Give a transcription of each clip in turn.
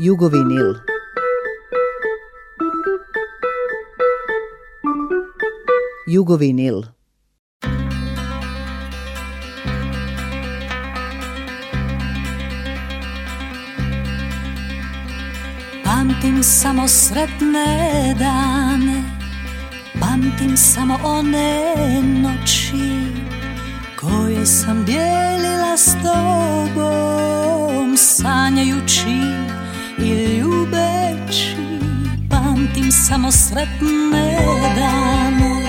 Jugovinil. Jugovinil. Pamtim samo sretne dane Pamtim samo one noći Koje sam dijelila s tobom Sanjajući i ljubeći Pamtim samo sretne dane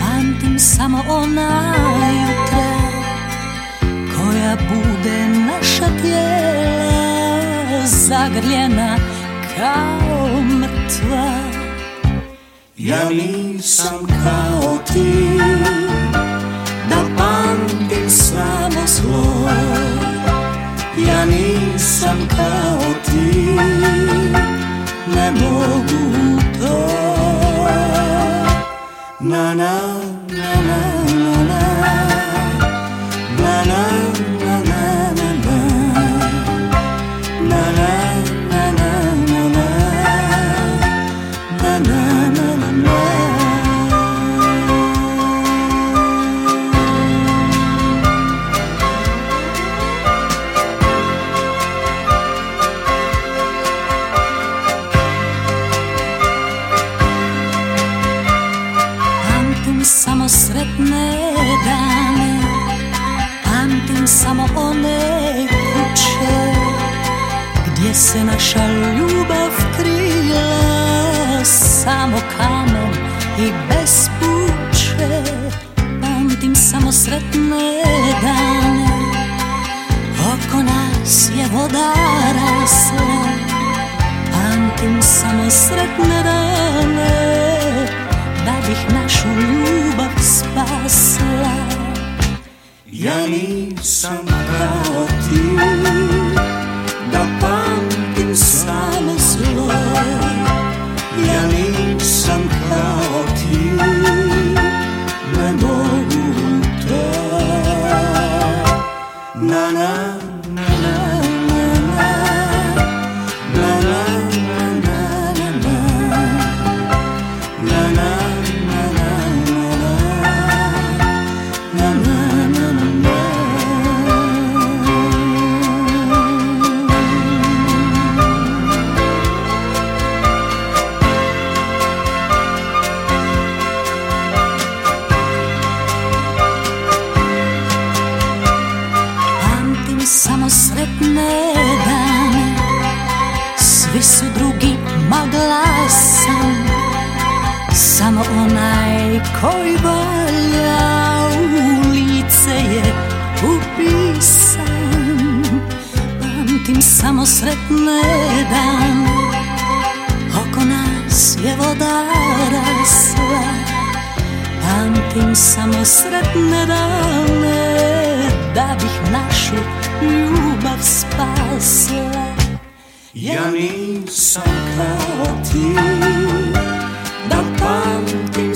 Pamtim samo ona jutra Koja bude naša tijela Zagrljena kao mrtva Ja nisam kao ti Da pamtim samo zlo Ja nisam kao ne mogu to Na na na na Svi su drugi, mogla sam Samo onaj koji valja U lice je upisan Pamtim samo sretne dan Oko nas je voda rasla Pamtim samo sretne dane Da bih našu ljubav spasla Yanni Sakati, kao ti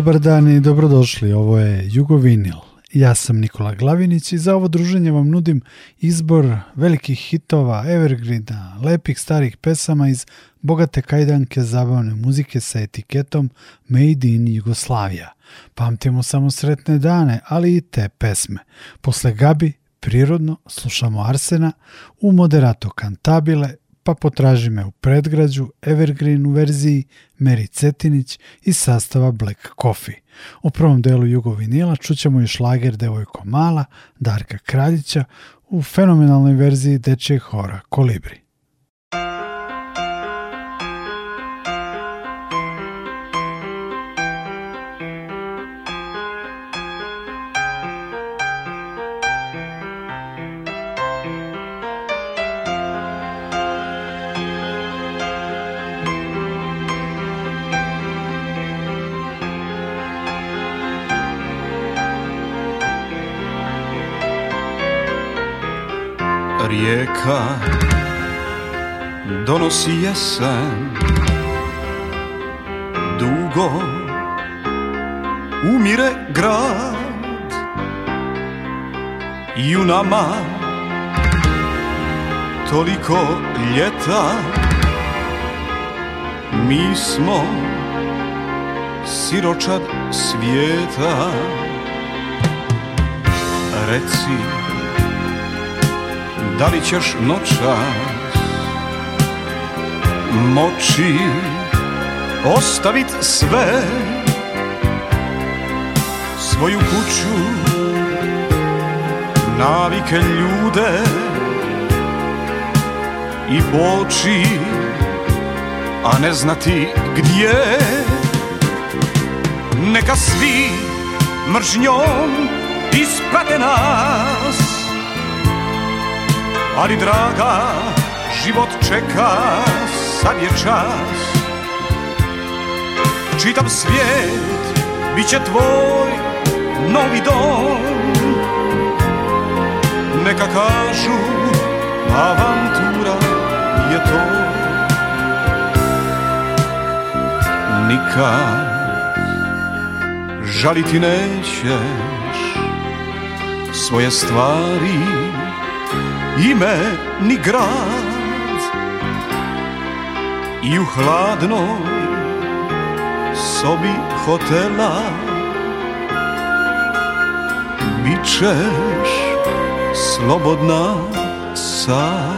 Dobar dan i dobrodošli, ovo je Jugovinil. Ja sam Nikola Glavinić i za ovo druženje vam nudim izbor velikih hitova, evergreena, lepih starih pesama iz bogate kajdanke zabavne muzike sa etiketom Made in Jugoslavia. Pamtimo samo sretne dane, ali i te pesme. Posle Gabi, prirodno, slušamo Arsena, u moderato kantabile pa potraži me u predgrađu, Evergreen u verziji, Meri Cetinić i sastava Black Coffee. U prvom delu Jugovinila čućemo i šlager Devojko Mala, Darka Kraljića, u fenomenalnoj verziji dečijeg hora Kolibri. tiha donosi jesen Dugo umire grad i u nama toliko ljeta Mi smo siročad svijeta Reci da li ćeš noćas moći ostavit sve svoju kuću navike ljude i boči a ne znati gdje neka svi mržnjom isprate nas ali draga, život čeka, sad je čas Čitam svijet, bit će tvoj novi dom Neka kažu, avantura je to Nikad žaliti nećeš svoje stvari ime ni grad i u hladnoj sobi hotela bit slobodna sad.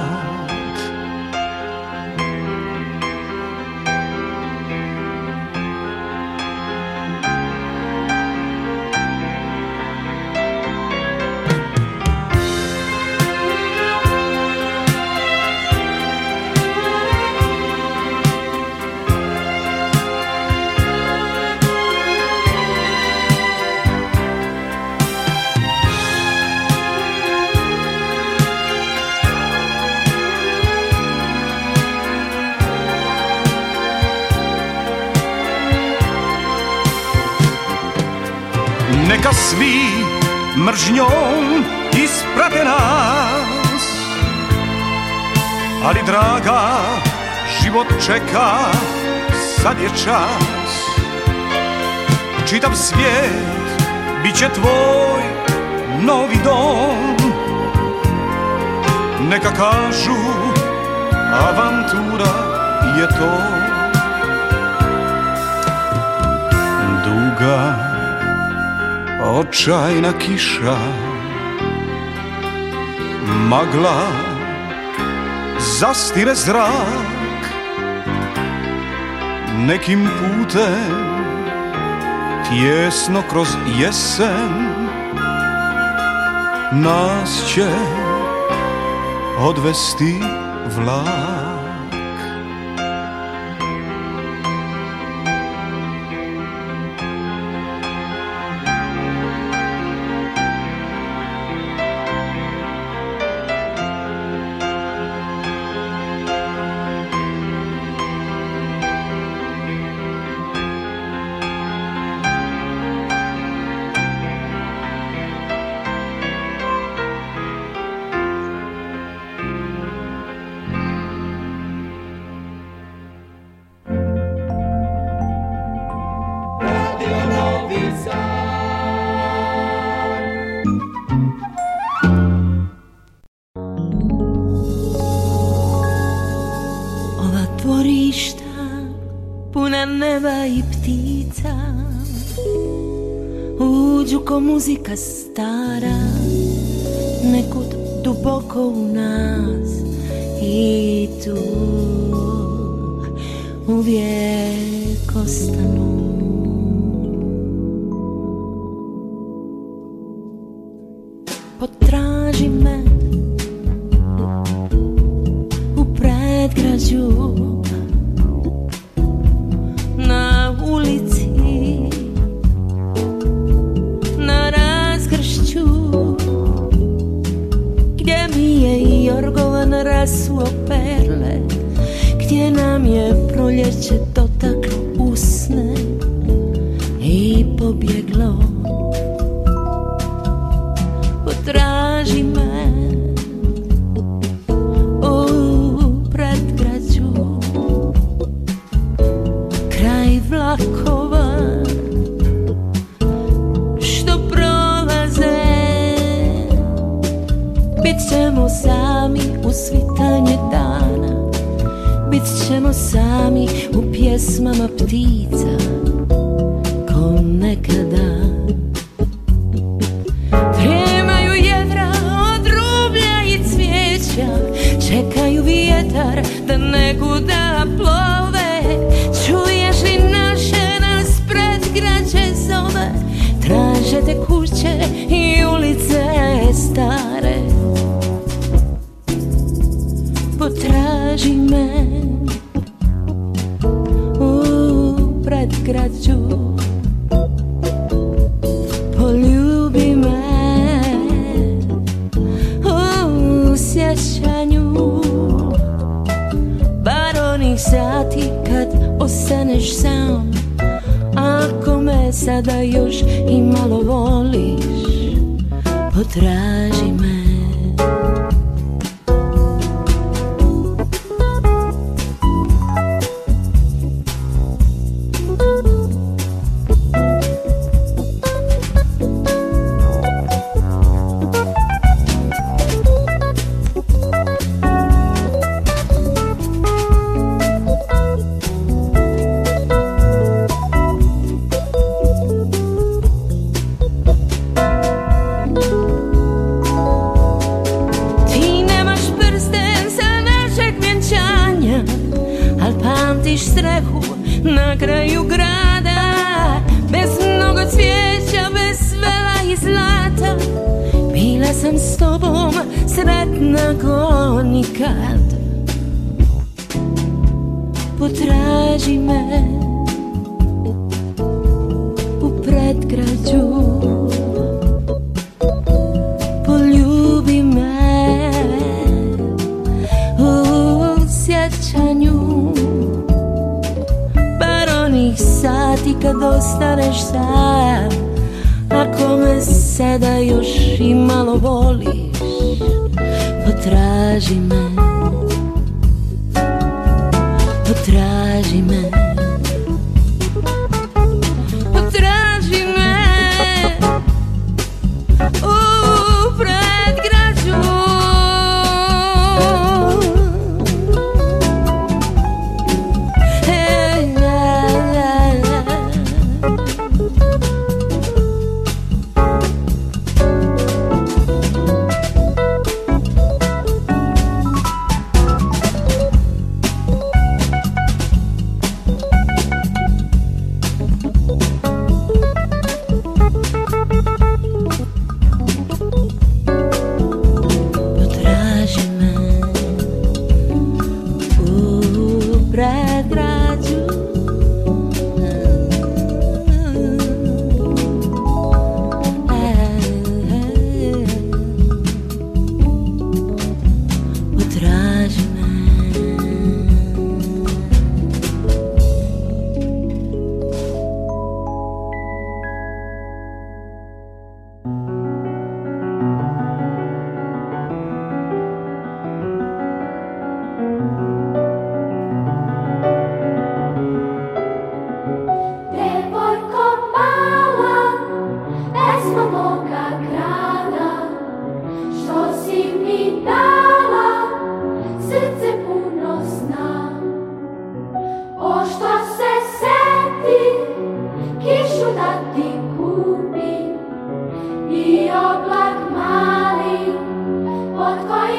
Neka svi mržnjom isprate nas Ali draga, život čeka, sad je čas Čitav svijet bit će tvoj novi dom Neka kažu, avantura je to Duga očajna kiša Magla zastire zrak Nekim putem tjesno kroz jesen Nas će odvesti vlak dvorišta puna neba i ptica Uđu ko muzika stara Nekud duboko u nas I tu uvijek ostanu potraži me u predgrađu poljubi me u sjećanju bar onih sati kad ostaneš sam ako me sada još i malo voliš potraži me moles, patragens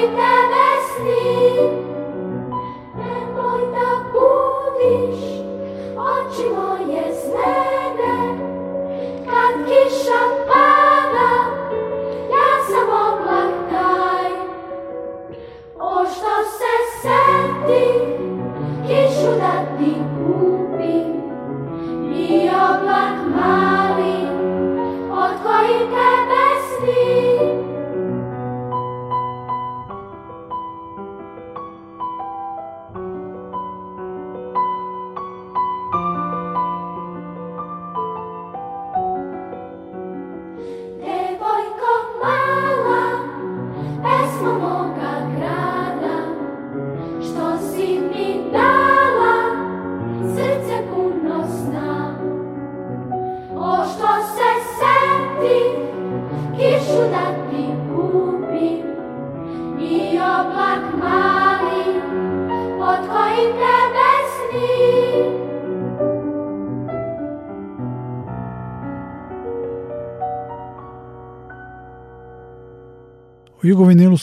Yeah.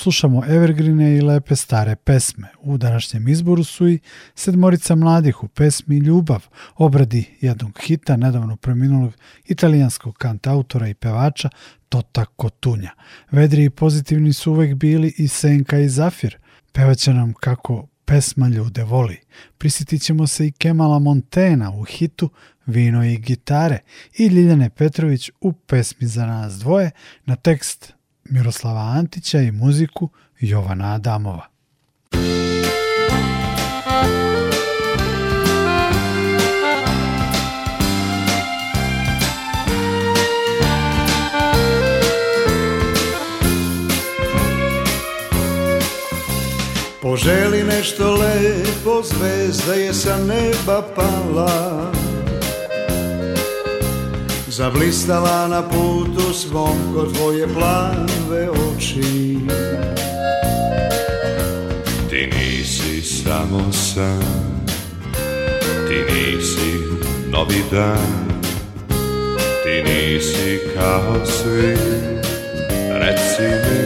slušamo evergrine i lepe stare pesme. U današnjem izboru su i sedmorica mladih u pesmi Ljubav, obradi jednog hita nedavno preminulog italijanskog kantautora i pevača Tota Kotunja. Vedri i pozitivni su uvek bili i Senka i Zafir. Pevaće nam kako pesma ljude voli. Prisjetit ćemo se i Kemala Montena u hitu Vino i gitare i Ljiljane Petrović u pesmi za nas dvoje na tekst Miroslava Antića i muziku Jovana Adamova. Poželi nešto lepo, zvezda je sa neba pala Zablistala na putu svom kod tvoje plave oči Ti nisi samo sam Ti nisi novi dan Ti nisi kao svi Reci mi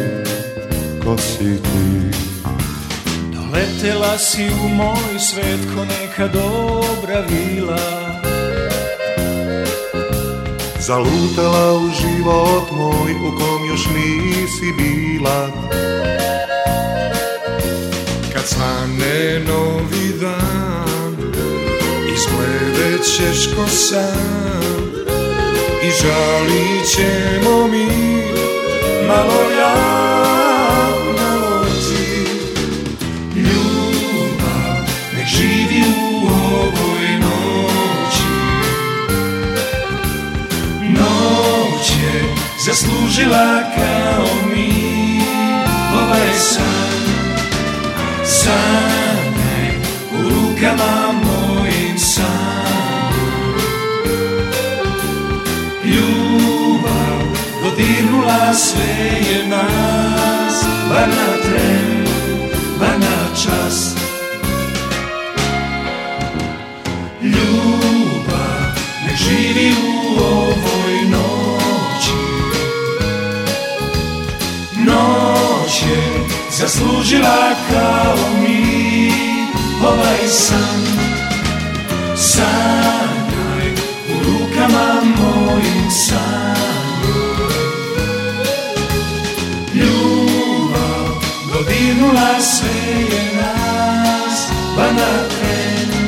ko si ti Doletela si u moj svet ko neka dobra vila Zalutala u život moj u kom još nisi bila Kad stane novi dan Izgledat ćeš ko sam I žalit ćemo mi Malo ja zaslužila kao mi Ova je san, san u rukama mojim san Ljubav dodirnula sve je nas, bar na tren, bar na čast Služila kao mi ovaj san Sanjaj u rukama mojim san Ljubav dodirnula sve je nas pa na tren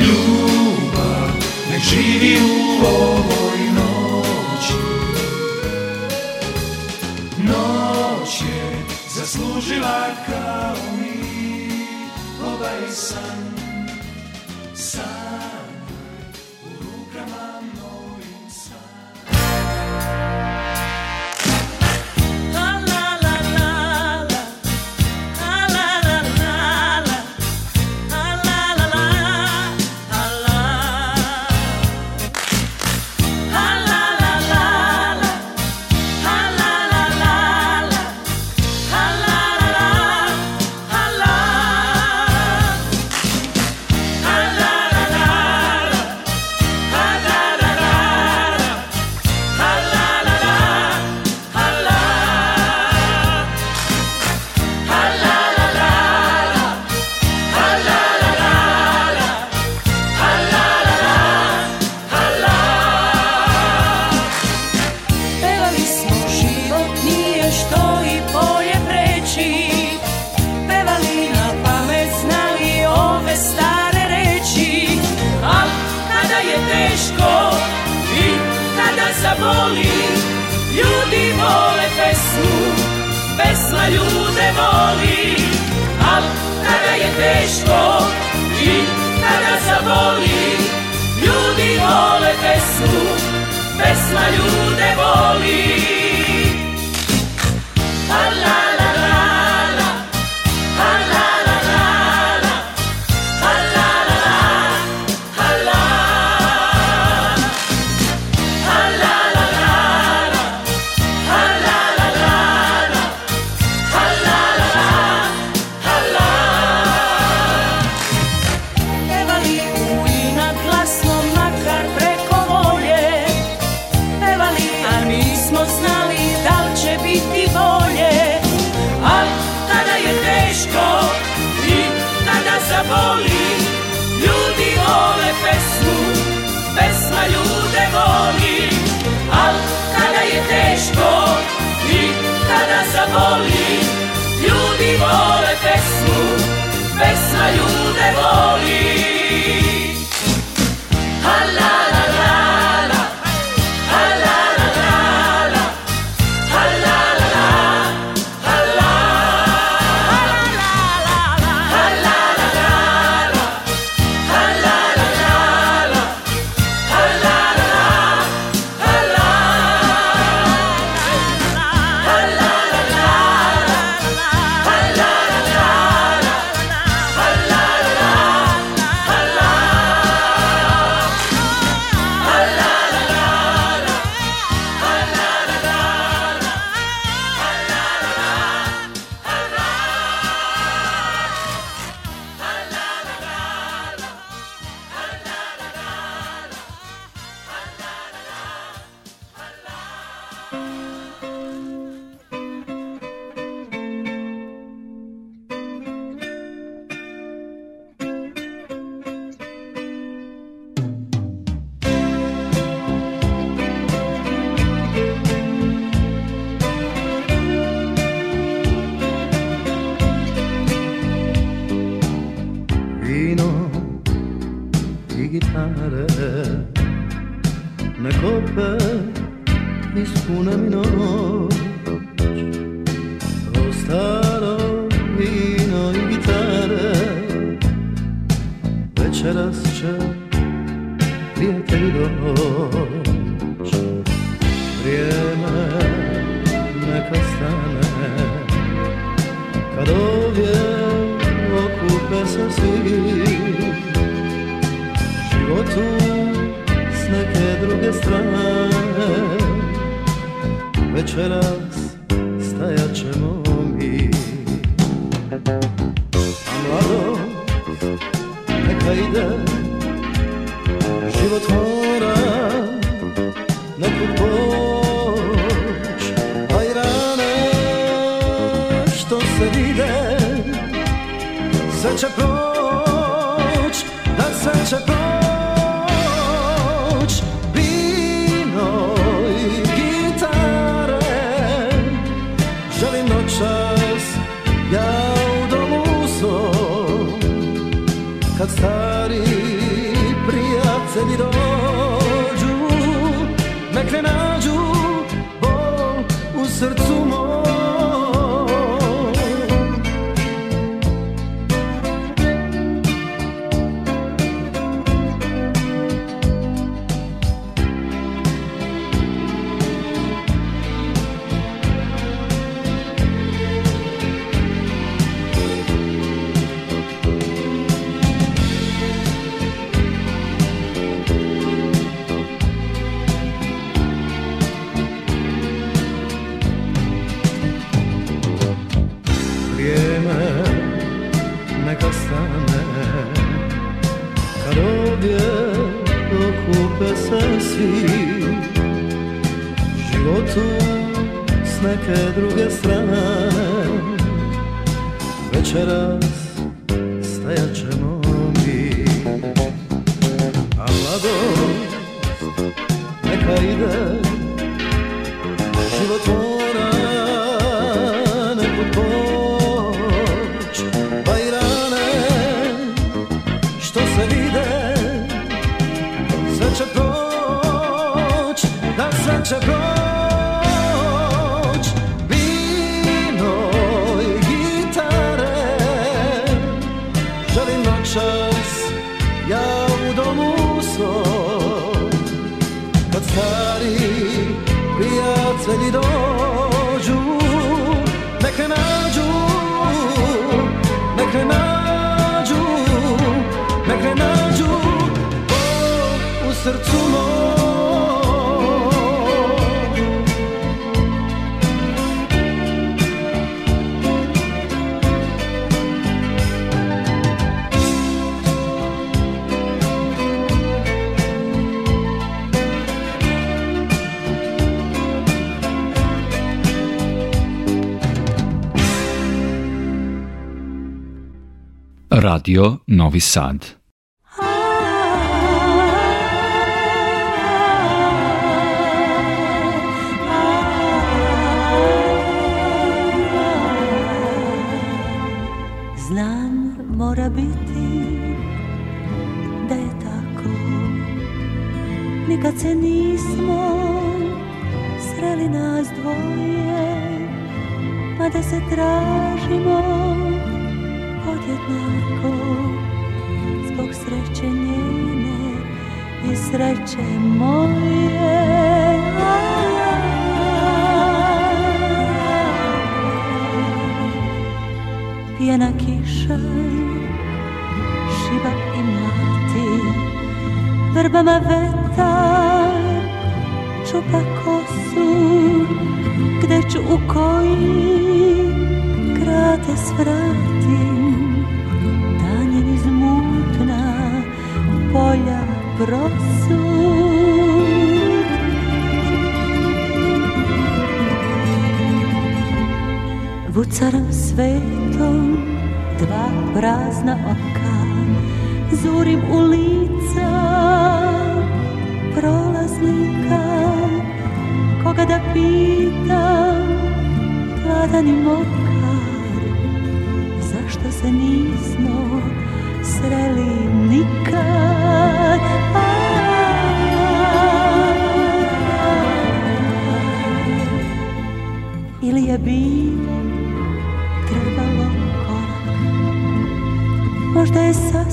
Ljubav nek živi u ovoj Like a me, teško i kada zaboli Ljudi vole pesmu, pesma ljude voli Ajde, ide Život mora nekud poć A i rane što se vide Sve će proć, da sve će proć outside. srcu Radio Novi Sad. vetar čupa kosu Gde ću u koji Krate svratim Danjen iz mutna polja prosud Vucaram svetom dva prazna oka Zurim u lice slikam, koga da pitam, gladan i mokar, zašto se nismo sreli nikad? Ili je bilo trebalo korak, možda je sad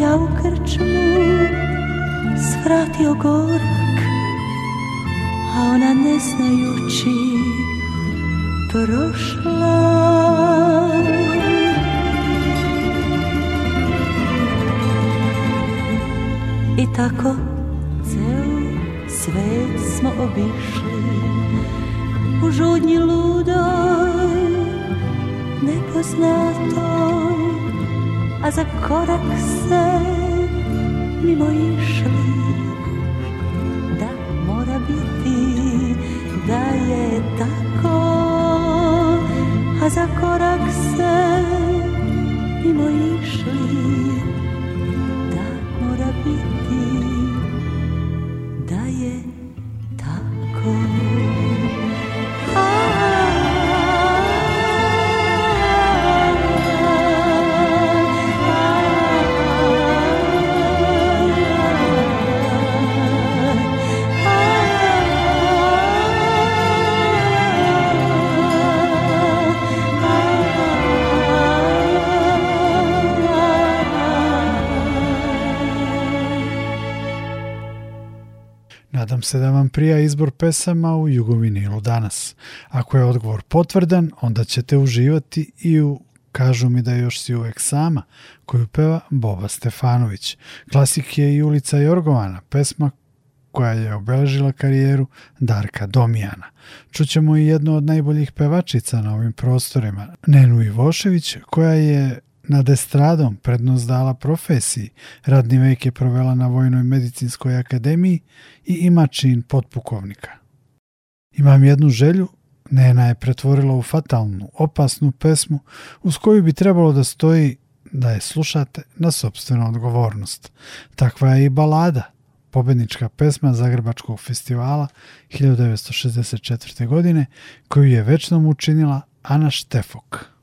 ja u krčmu svratio gorak, a ona ne prošla. I tako ceo svet smo obišli a za korak se mimo išli da mora biti da je tako a za korak se mimo išli se da vam prija izbor pesama u Jugovinilu danas. Ako je odgovor potvrdan, onda ćete uživati i u Kažu mi da još si uvek sama, koju peva Boba Stefanović. Klasik je i ulica Jorgovana, pesma koja je obeležila karijeru Darka Domijana. Čućemo i jednu od najboljih pevačica na ovim prostorima, Nenu Ivošević, koja je nad estradom, prednost dala profesiji, radni vek je provela na Vojnoj medicinskoj akademiji i ima čin potpukovnika. Imam jednu želju, Nena je pretvorila u fatalnu, opasnu pesmu uz koju bi trebalo da stoji da je slušate na sobstvenu odgovornost. Takva je i balada, pobednička pesma Zagrebačkog festivala 1964. godine koju je večnom učinila Ana Štefok.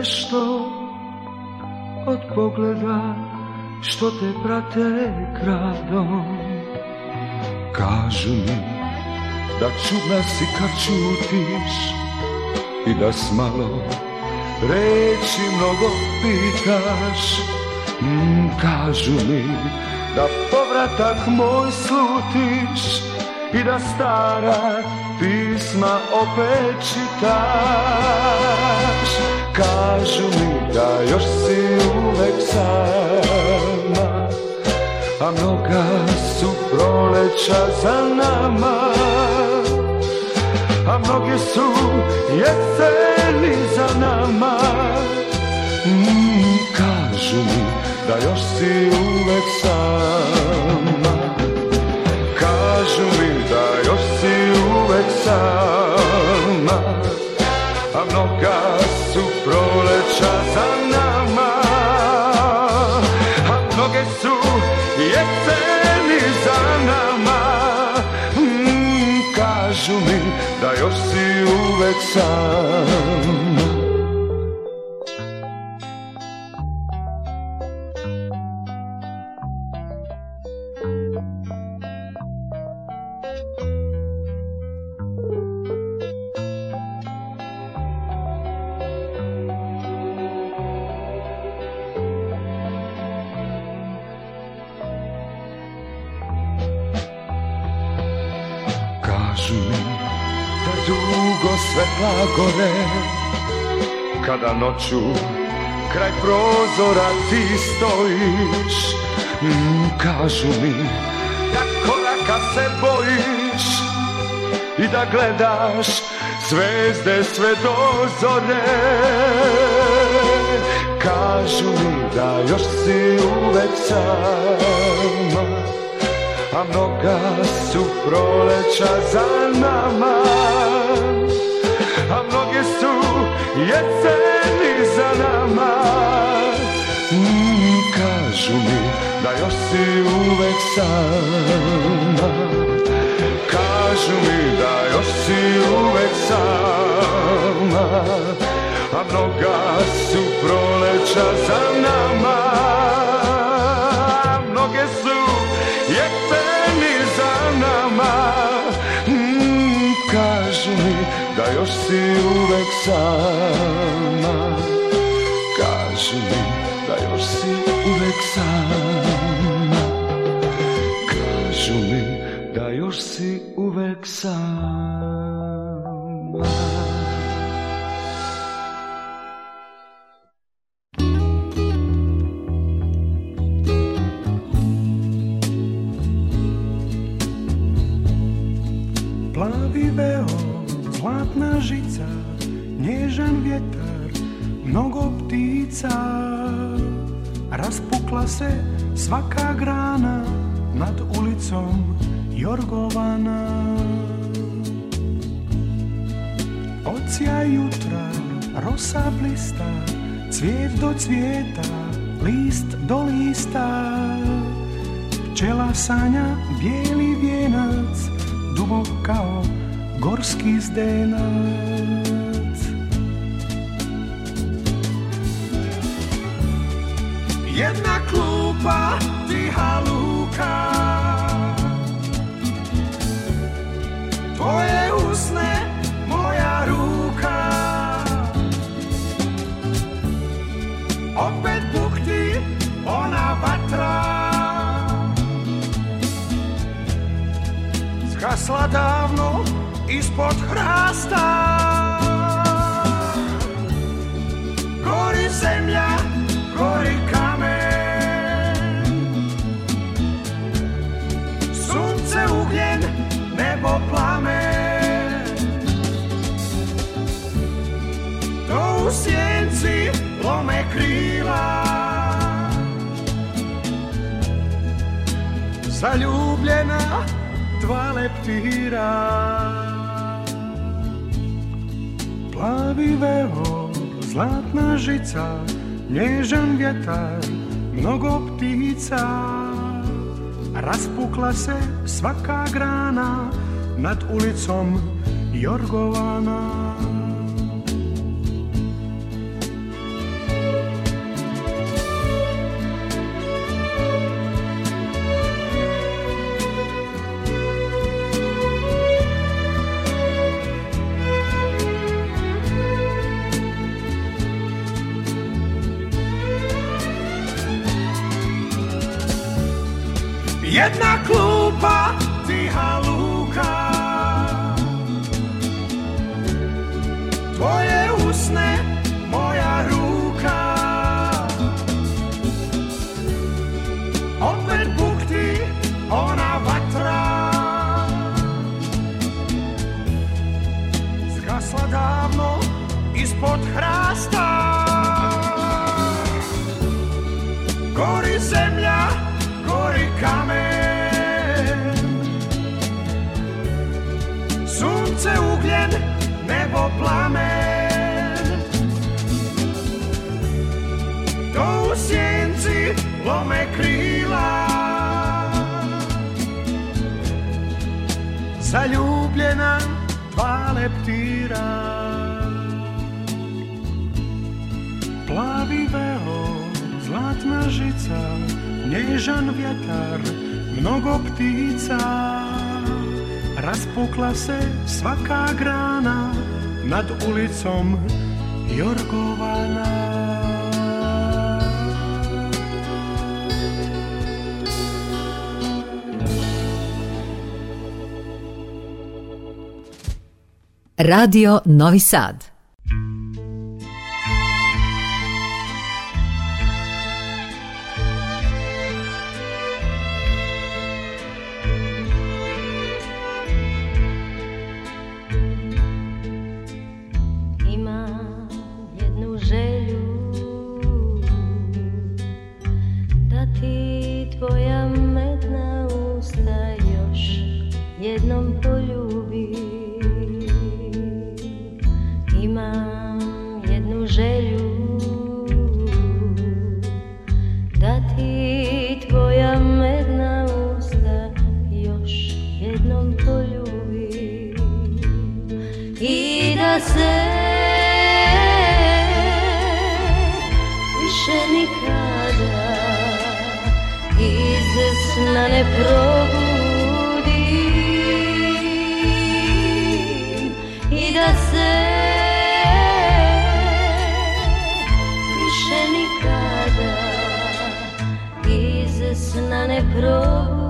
nešto od pogleda što te prate gradom Kažu mi da čudna si kad čutiš i da s malo reći mnogo pitaš mm, Kažu mi da povratak moj slutiš i da stara pisma opet čitaš Kažu mi da još si uvek sama A mnoga su proleća za nama A mnogi su jeseni za nama mm, Kažu mi da još si uvek sama Kažu mi da još si uvek sama A mnoga su proleća za nama A mnoge su jeseni za nama mm, Kažu mi da još si uvek sam gore Kada noću kraj prozora ti stojiš mm, Kažu mi da koraka se bojiš I da gledaš zvezde sve do zore Kažu mi da još si uvek sama A mnoga su proleća za nama jeseni za mm, nama Kažu mi da još si uvek sama Kažu mi da još si uvek sama A mnoga su proleća za nama Mnoge su jeseni za nama mi da još si uvek sama kažu mi da još si uvek sama Kažu mi da još si uvek sama žica, nježan vjetar, mnogo ptica Raspukla se svaka grana nad ulicom Jorgovana Ocija jutra, rosa blista, cvijet do cvijeta, list do lista Pčela sanja, bijeli vjenac dubok kao gorski zdenac Jedna klupa Tiha luka Tvoje usne moja ruka Opet bukti ona vatra Zgasla davno ispod hrasta Gori zemlja, gori kamen Sunce, ugljen, nebo plame, To u sjenci lome krila Zaljubljena dva leptira Plavi veo, zlatna žica, nježan vjetar, mnogo ptica. Raspukla se svaka grana nad ulicom Jorgovana. zaljubljena dva leptira Plavi veo, zlatna žica, nježan vjetar, mnogo ptica Raspukla se svaka grana nad ulicom Jorgovana Radio Novi Sad. snane probu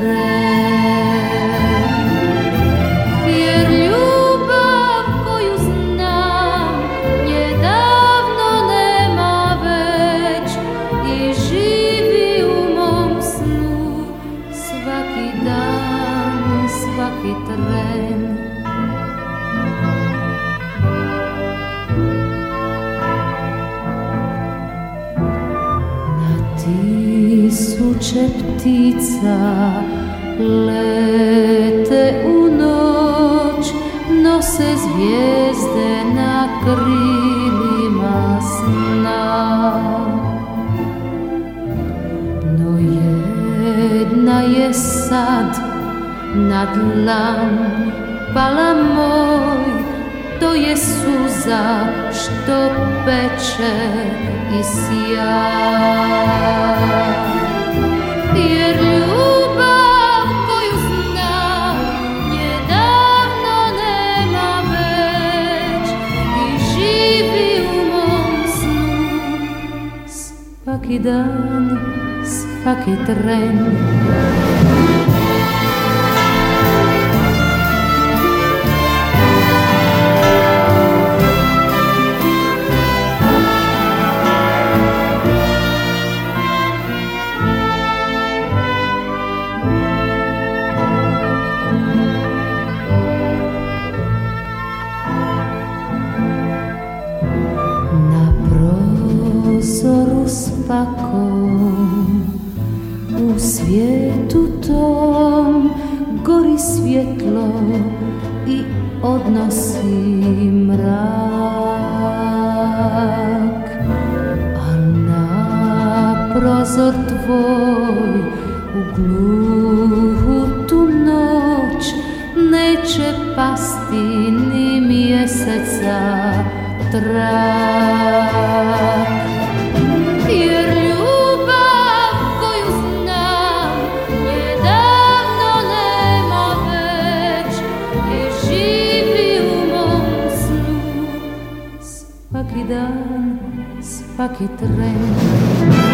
Tre, ljuba, koju zna niedawno nema več je živi u mom snu, svaki dan, svaki tren Na ti suće ptica. sad na dlan pala moj to je suza što peče i sija jer ljubav koju znam nema već i živi u mom snu svaki dan svaki tren svakom U svijetu tom gori svjetlo i odnosi mrak A na prozor tvoj u gluhu tu noć Neće pasti ni mjeseca trak. que terreno.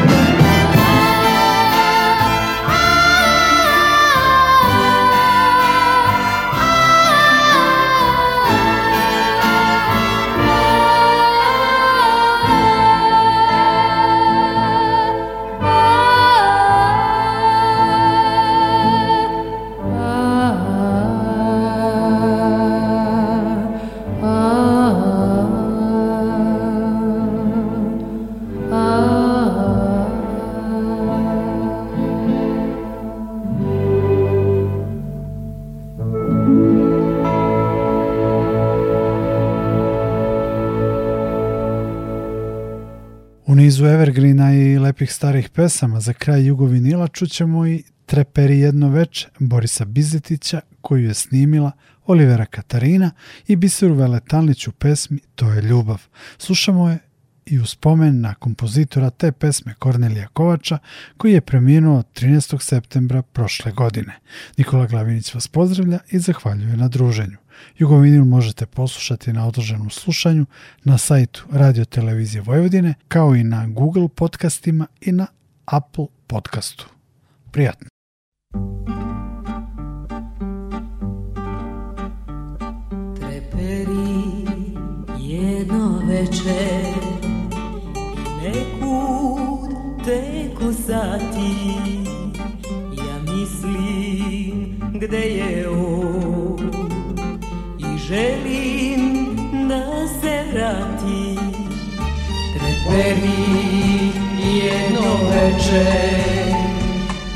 lepih starih pesama za kraj Jugovinila čućemo i Treperi jedno već Borisa Bizetića koju je snimila Olivera Katarina i Biseru Veletalnić u pesmi To je ljubav. Slušamo je i u spomen na kompozitora te pesme Kornelija Kovača koji je preminuo 13. septembra prošle godine. Nikola Glavinić vas pozdravlja i zahvaljuje na druženju. Jugovinil možete poslušati na održanom slušanju na sajtu Radio Televizije Vojvodine, kao i na Google podcastima i na Apple podcastu. Prijatno! Treperi jedno večer nekud teko sati Ja mislim gde je on želim da se vrati Treperi jedno večer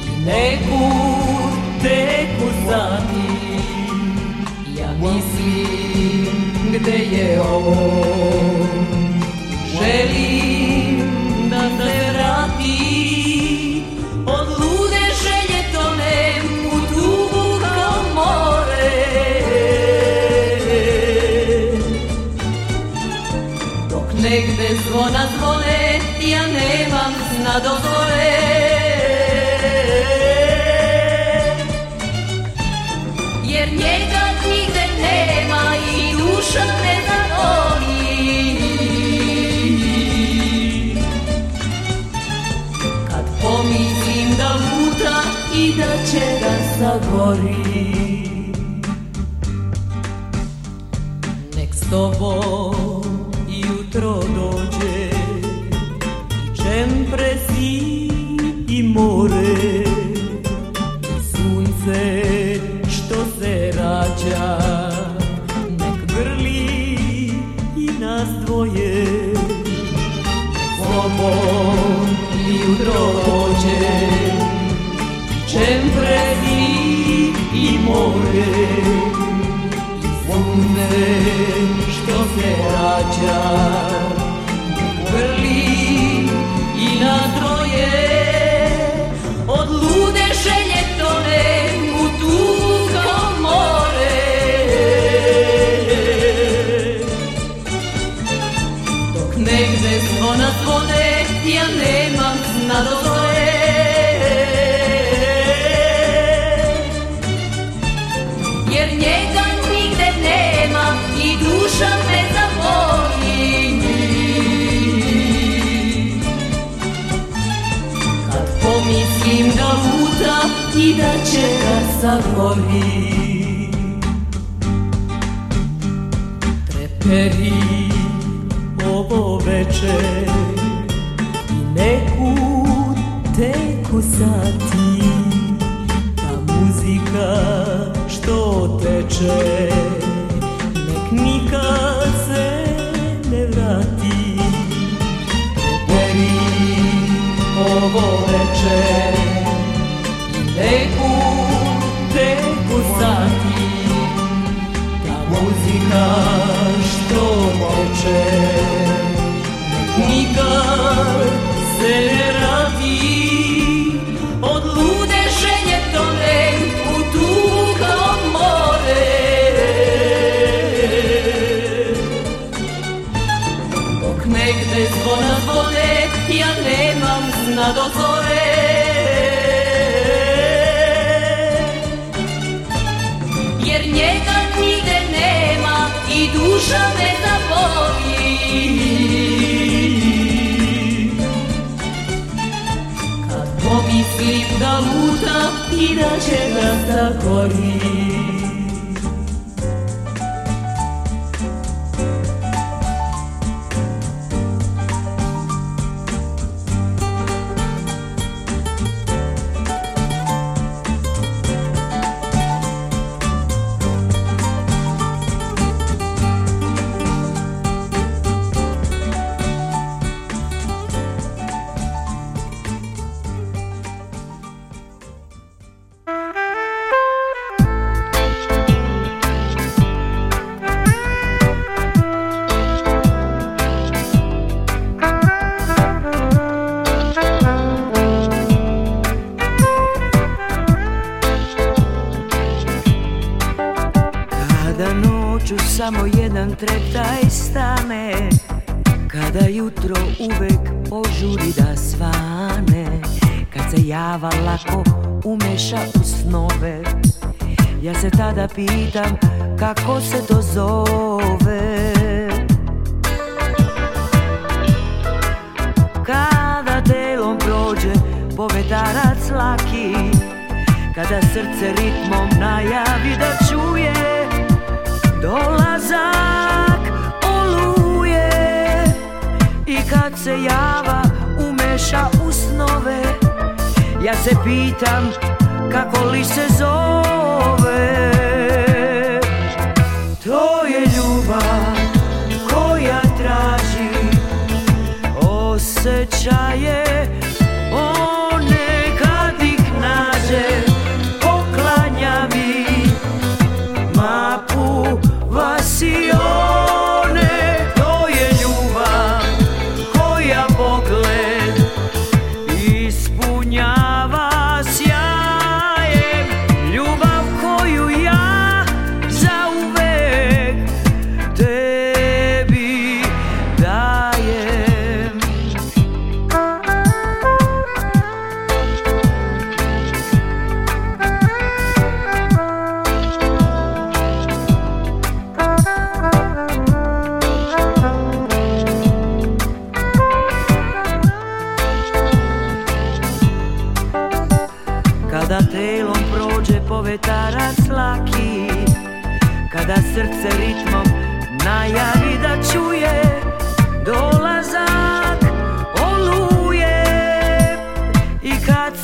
I neku teku sati Ja mislim gde je ovo Želim zvona zvone, ja nemam na dozvole. Jer njega nigde nema i duša ne zavoli. Kad pomislim da muta i da će ga zagori. Nek s tobom jutro dođe čempre si i more sunce što se rađa nek grli i nas dvoje Slobom jutro dođe čempre si i more se rađa se será y zatvori Treperi ovo večer I neku teku sati Ta muzika što teče Nek nikad se ne vrati Treperi ovo večer I nekud što moće Nikad se ne radi 你的牵惹的过瘾。snove Ja se tada pitam kako se to zove Kada telom prođe povetarac laki Kada srce ritmom najavi da čuje Dolazak oluje I kad se java umeša u snove Ja se pitam kako li se zove To je ljubav koja traži osjećaje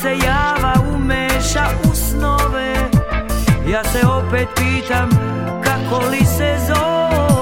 se java umeša u snove Ja se opet pitam kako li se zove